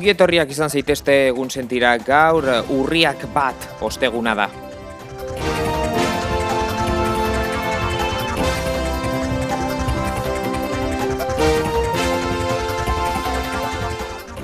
Ongi etorriak izan zaitezte egun sentira gaur urriak bat osteguna da.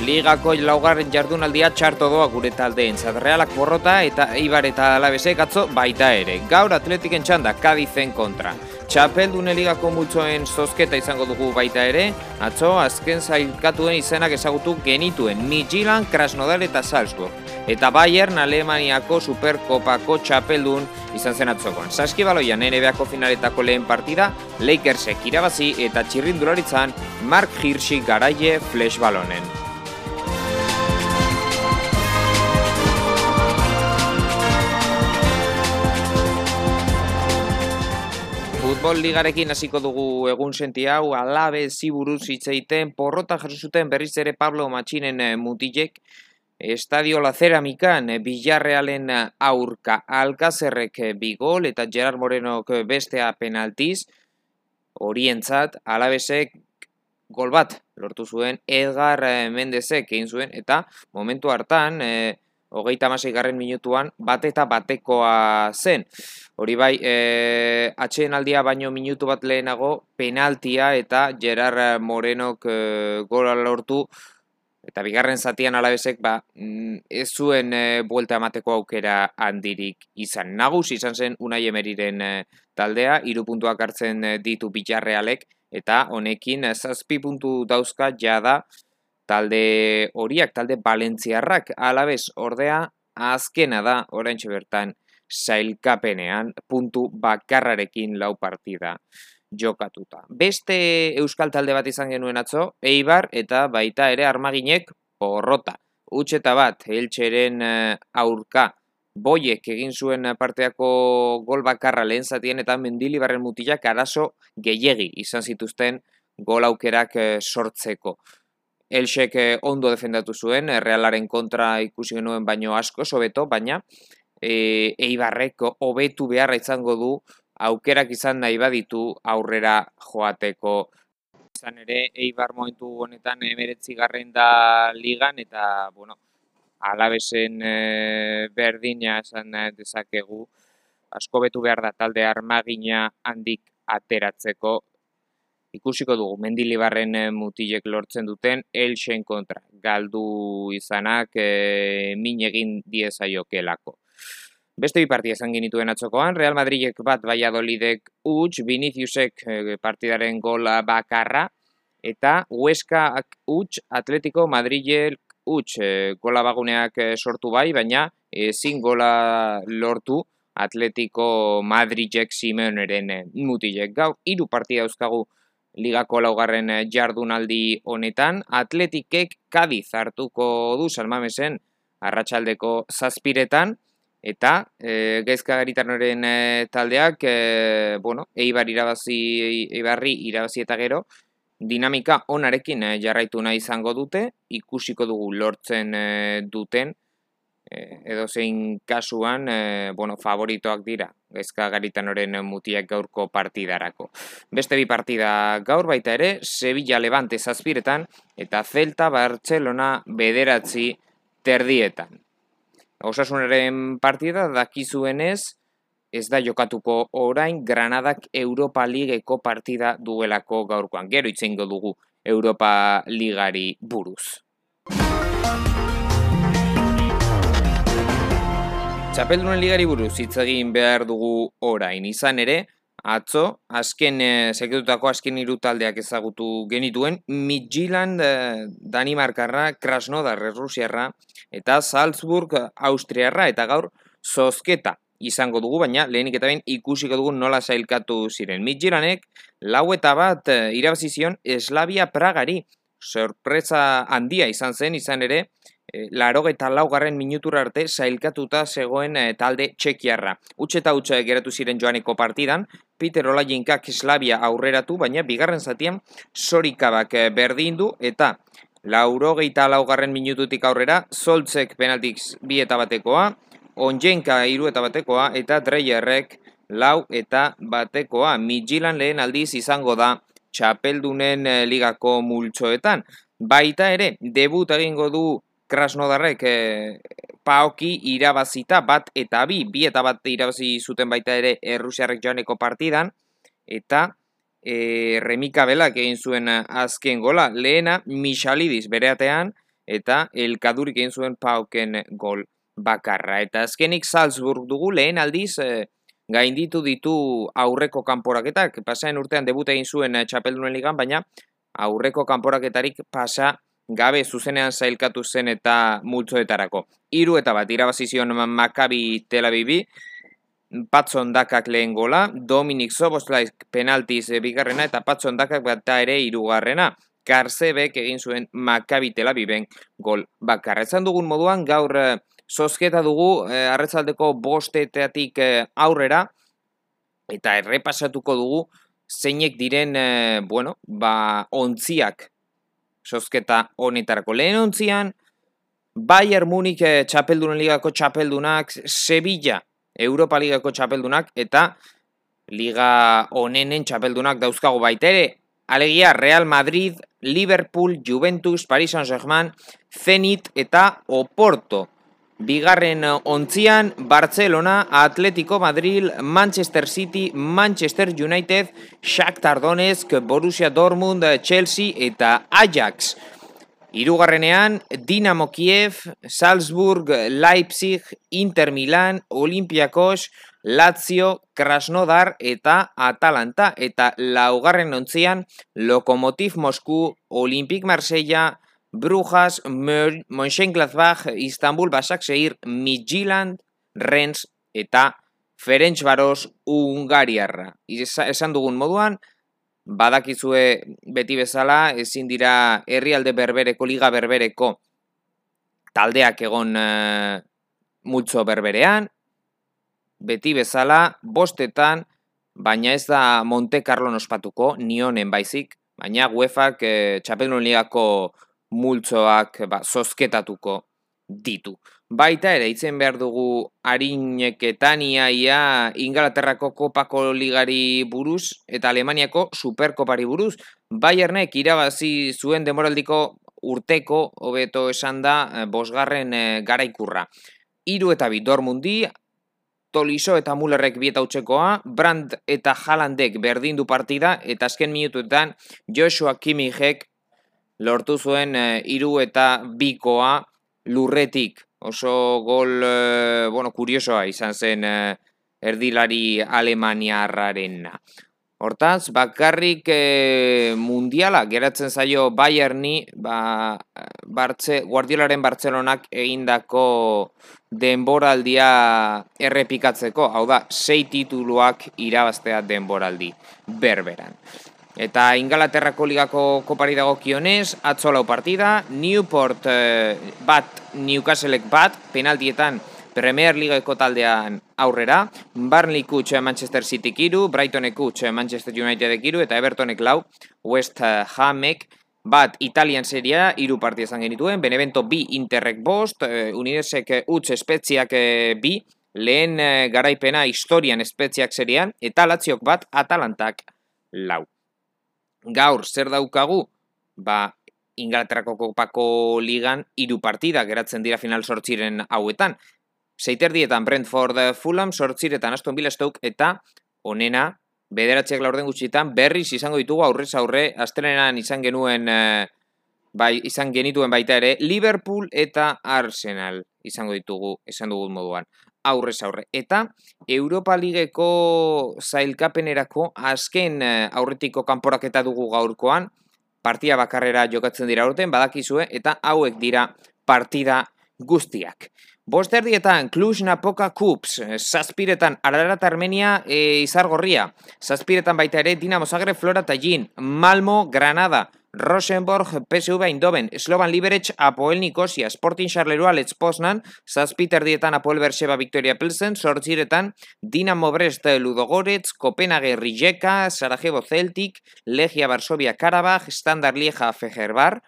Ligako laugarren jardunaldia txarto doa gure taldeen Realak borrota eta Eibar eta Alabesek atzo baita ere. Gaur atletiken txanda Kadizen kontra. Txapeldune ligako multzoen zozketa izango dugu baita ere, atzo azken zailkatuen izenak ezagutu genituen Midtjylland, Krasnodar eta Salzburg. Eta Bayern Alemaniako Superkopako txapeldun izan zen atzokoan. Saskibaloian NBA-ko finaletako lehen partida, Lakersek irabazi eta txirrindularitzan Mark Hirschi garaie flash Futbol ligarekin hasiko dugu egun senti hau, alabe ziburuz hitzeiten, porrota jaso zuten berriz ere Pablo Matxinen eh, mutilek, Estadio La Ceramikan, eh, Villarrealen eh, aurka. Alkazerrek bigol eta Gerard Morenok bestea penaltiz, horientzat alabesek gol bat lortu zuen. Edgar Mendezek egin zuen eta momentu hartan hogeita amasei garren minutuan bat eta batekoa zen. Hori bai, e, atxeen aldia baino minutu bat lehenago penaltia eta Gerard Morenok e, gola lortu eta bigarren zatian alabezek ba, mm, ez zuen e, buelta emateko aukera handirik izan. Nagus izan zen unai emeriren e, taldea, iru puntuak hartzen e, ditu bitxarrealek eta honekin zazpi puntu dauzka jada talde horiak, talde balentziarrak, alabez ordea, azkena da, oraintxe bertan, sailkapenean, puntu bakarrarekin lau partida jokatuta. Beste euskal talde bat izan genuen atzo, Eibar eta baita ere armaginek porrota. Utxeta bat, eltseren eh, aurka, boiek egin zuen parteako gol bakarra lehen zatien eta mendilibarren mutilak arazo gehiegi izan zituzten gol aukerak eh, sortzeko. Elxek eh, ondo defendatu zuen, eh, realaren kontra ikusi genuen baino asko, sobeto, baina e, eibarrek hobetu beharra izango du aukerak izan nahi baditu aurrera joateko. Izan ere, eibar momentu honetan emeretzi garren da ligan, eta, bueno, alabesen e, berdina esan dezakegu, asko betu behar da talde armagina handik ateratzeko, ikusiko dugu mendilibarren eh, mutilek lortzen duten elxen kontra galdu izanak e, min egin diezaiokelako. Beste bi partia esan genituen atzokoan, Real Madridek bat Valladolidek huts, Viniciusek e, partidaren gola bakarra, eta Huesca huts, Atletico Madridek huts, gola baguneak sortu bai, baina ezin gola lortu Atletico Madridek Simeoneren mutilek. Gau, hiru partia euskagu ligako laugarren eh, jardunaldi honetan, atletikek kadiz hartuko du salmamesen arratsaldeko zazpiretan, eta e, gaizka garitarnoren eh, taldeak, e, bueno, eibar irabazi, eibarri irabazi eta gero, dinamika onarekin jarraitu nahi izango dute, ikusiko dugu lortzen duten, Eh, edo zein kasuan, e, bueno, favoritoak dira, gaizka garitaноren mutiak gaurko partidarako. Beste bi partida gaur baita ere, Sevilla Levante zazpiretan, eta Celta Barcelona bederatzi terdietan. Osasunaren partida dakizuenez, ez da jokatuko orain Granadak Europa Ligeko partida duelako gaurkoan. Gero itzengo dugu Europa Ligari buruz. Txapeldunen ligari buruz hitz egin behar dugu orain. Izan ere, atzo, azken, e, azken hiru taldeak ezagutu genituen, Midtjylland, e, Danimarkarra, Krasnodar, Rusiarra, eta Salzburg, Austriarra, eta gaur, zozketa izango dugu, baina lehenik eta bain ikusiko dugu nola zailkatu ziren. Midtjyllandek, lau eta bat e, irabazizion Eslavia Pragari, sorpresa handia izan zen, izan ere, laro eta laugarren minutura arte zailkatuta zegoen e, talde txekiarra. Utsa eta utsa geratu ziren joaneko partidan, Peter Olajinkak Slavia aurreratu, baina bigarren zatian sorikabak e, berdin du eta lauro geita laugarren minututik aurrera, Zoltzek penaltik bi eta batekoa, Onjenka iru eta batekoa, eta Dreierrek lau eta batekoa. Midjilan lehen aldiz izango da txapeldunen ligako multsoetan. Baita ere, debut egingo du Krasnodarrek e, paoki irabazita bat eta bi, bi eta bat irabazi zuten baita ere Errusiarrek joaneko partidan, eta e, Remika Belak egin zuen azken gola, lehena Michalidis bereatean, eta Elkadurik egin zuen pauken gol bakarra. Eta azkenik Salzburg dugu lehen aldiz e, gainditu ditu aurreko kanporaketak, pasaen urtean debut egin zuen txapeldunen ligan, baina aurreko kanporaketarik pasa gabe zuzenean zailkatu zen eta multzoetarako. Hiru eta bat irabazizion Maccabi Tel Avivi, Patson dakak lehen gola, Dominik Soboslaik penaltiz bigarrena eta Patson dakak bat ere irugarrena. Karzebek egin zuen Maccabi Tel Aviven gol bakarra. Ezan dugun moduan gaur sosketa eh, dugu eh, arretzaldeko bosteteatik eh, aurrera eta errepasatuko dugu zeinek diren, eh, bueno, ba, ontziak sosketa honetarako. Lehen ontzian, Bayern Munich eh, txapeldunen ligako txapeldunak, Sevilla Europa Ligako txapeldunak, eta Liga honenen txapeldunak dauzkago baita ere, alegia Real Madrid, Liverpool, Juventus, Paris Saint-Germain, Zenit eta Oporto. Bigarren ontzian, Barcelona, Atletico Madrid, Manchester City, Manchester United, Shakhtar Donetsk, Borussia Dortmund, Chelsea eta Ajax. Hirugarrenean, Dinamo Kiev, Salzburg, Leipzig, Inter Milan, Olympiakos, Lazio, Krasnodar eta Atalanta. Eta laugarren ontzian, Lokomotiv Mosku, Olimpik Marsella, Brujas, Mönchengladbach, Istanbul, Basakseir, Midtjylland, Rennes eta Ferencvaros Ungariarra. Esan dugun moduan, badakizue beti bezala, ezin dira herrialde berbereko, liga berbereko taldeak egon uh, multzo berberean, beti bezala, bostetan, baina ez da Monte Carlo ospatuko, nionen baizik, baina UEFak uh, txapeldun ligako multzoak ba, zozketatuko ditu. Baita ere, itzen behar dugu harineketania ia Ingalaterrako kopako ligari buruz eta Alemaniako superkopari buruz. Bayernek irabazi zuen demoraldiko urteko, hobeto esan da, eh, bosgarren e, garaikurra. Iru eta bi dormundi, Toliso eta Mullerrek bieta utxekoa, Brand eta Halandek berdindu partida, eta azken minutuetan Joshua Kimihek lortu zuen e, iru eta bikoa lurretik oso gol, e, bueno, kuriosoa izan zen e, erdilari alemaniarrarena. Hortaz, bakarrik e, mundiala geratzen zaio Bayerni, ba, Bartze, Guardiolaren Bartzelonak egindako denboraldia errepikatzeko, hau da, sei tituluak irabaztea denboraldi berberan. Eta Ingalaterrako ligako kopari dago kionez, atzolau partida, Newport eh, bat, Newcastlek bat, penaltietan Premier Leagueko taldean aurrera, Barnley kutxe Manchester City kiru, Brightonek kutxe Manchester United kiru, eta Evertonek lau, West Hamek, bat Italian seria, iru partia izan genituen, Benevento bi Interrek bost, eh, Unidesek utz espetziak eh, bi, lehen garaipena historian espetziak serian, eta Latziok bat Atalantak lau gaur zer daukagu? Ba, Ingalaterrako kopako ligan hiru partida geratzen dira final sortziren hauetan. Seiterdietan Brentford Fulham sortziretan Aston Villa Stoke eta onena bederatziak laurden gutxitan berriz izango ditugu aurrez aurre astelenan izan genuen eh, bai, izan genituen baita ere Liverpool eta Arsenal izango ditugu esan dugu moduan aurrez aurre. Eta Europa Ligeko zailkapenerako azken eh, aurretiko kanporaketa dugu gaurkoan, partia bakarrera jokatzen dira urten, badakizue, eta hauek dira partida guztiak. Bosterdietan, Cluj-Napoca Cups, eh, zazpiretan, Ararat Armenia e, izargorria, zazpiretan baita ere, Dinamo Zagreb, Flora Tallin, Malmo, Granada, Rosenborg, PSV Eindhoven, Slovan Liberec, Apoel Nikosia, Sporting Charleroi, Let's Poznan, Zazpiter dietan Apoel Berseba Victoria Pilsen, Sortziretan, Dinamo Brest, Ludogorets, Kopenhague Rijeka, Sarajevo Celtic, Legia Varsovia Karabaj, Standard Lieja Fejerbar,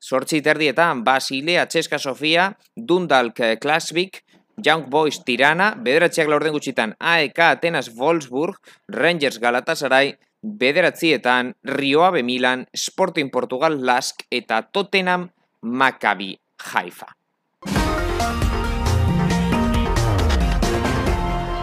Sortziter dietan Basilea Txeska Sofia, Dundalk Klasvik, Young Boys Tirana, bederatxeak laurden gutxitan AEK Atenas Wolfsburg, Rangers Galatasaray, bederatzietan Rio Ave Milan, Sporting Portugal Lask eta Tottenham Maccabi Haifa.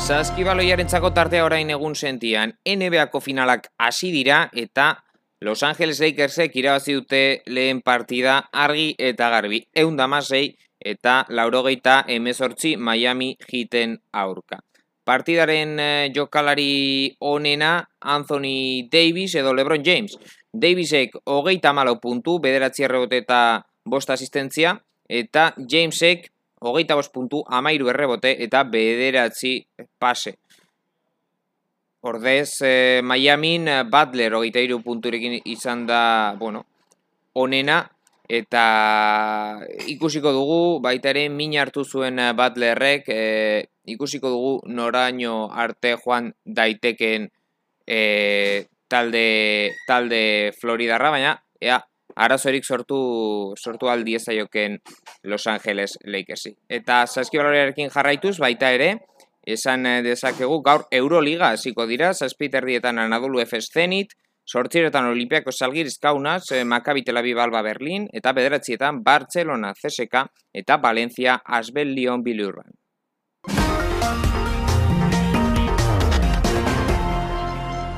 Zaskibaloiaren tartea orain egun sentian, NBA-ko finalak hasi dira eta Los Angeles Lakersek irabazi dute lehen partida argi eta garbi. Egun damasei eta laurogeita emezortzi Miami Heaten aurka. Partidaren eh, jokalari onena Anthony Davis edo LeBron James. Davisek hogeita malo puntu, bederatzi errebote eta bost asistentzia, eta Jamesek hogeita bost puntu, amairu errebote eta bederatzi pase. Ordez, eh, Miamin Butler hogeita iru punturekin izan da, bueno, onena, eta ikusiko dugu, baita ere, min hartu zuen Butlerrek, eh, ikusiko dugu noraino arte joan daiteken e, talde, talde Floridarra, baina ea, arazorik sortu, sortu aldi Los Angeles Lakersi. Eta saskibalorearekin jarraituz, baita ere, esan dezakegu gaur Euroliga hasiko dira, zazpiterdietan Anadolu Efes Zenit, sortziretan Olimpiako Salgiriz Kaunaz, eh, Maccabi Tel Aviv Alba Berlin, eta bederatzietan Barcelona CSK eta Valencia Asbel Lyon Bilurran.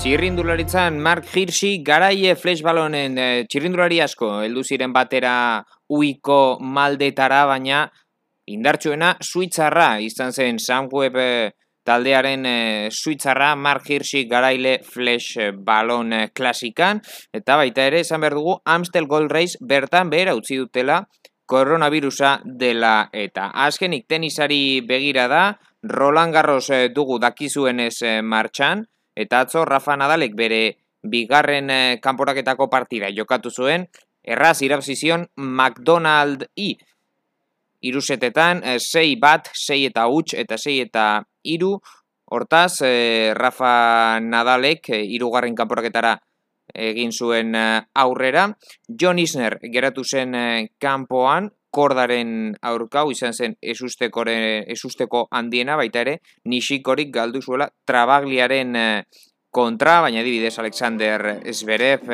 Txirrindularitzan Mark Hirschi garaie flashballonen e, txirrindulari asko heldu ziren batera uiko maldetara baina indartsuena suitzarra izan zen. Sunweb e, taldearen e, suitzarra Mark Hirschi garaile flash balon klasikan. Eta baita ere esan behar dugu Amstel Gold Race bertan behera utzi dutela koronavirusa dela eta azkenik tenisari begira da Roland Garros dugu dakizuen ez martxan Eta atzo Rafa Nadalek bere bigarren eh, kanporaketako partida jokatu zuen, erraz irabazizion McDonald I. Irusetetan, eh, sei bat, sei eta huts eta sei eta iru. Hortaz, eh, Rafa Nadalek eh, irugarren kanporaketara egin zuen eh, aurrera. John Isner geratu zen eh, kanpoan, kordaren aurkau izan zen esusteko handiena baita ere nisikorik galdu zuela trabagliaren eh, kontra, baina adibidez Alexander Zverev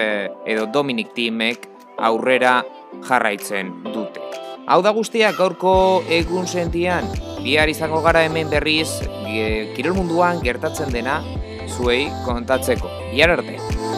edo Dominic Timek aurrera jarraitzen dute. Hau da guztiak gaurko egun sentian, bihar izango gara hemen berriz, kirol munduan gertatzen dena zuei kontatzeko. Bihar arte!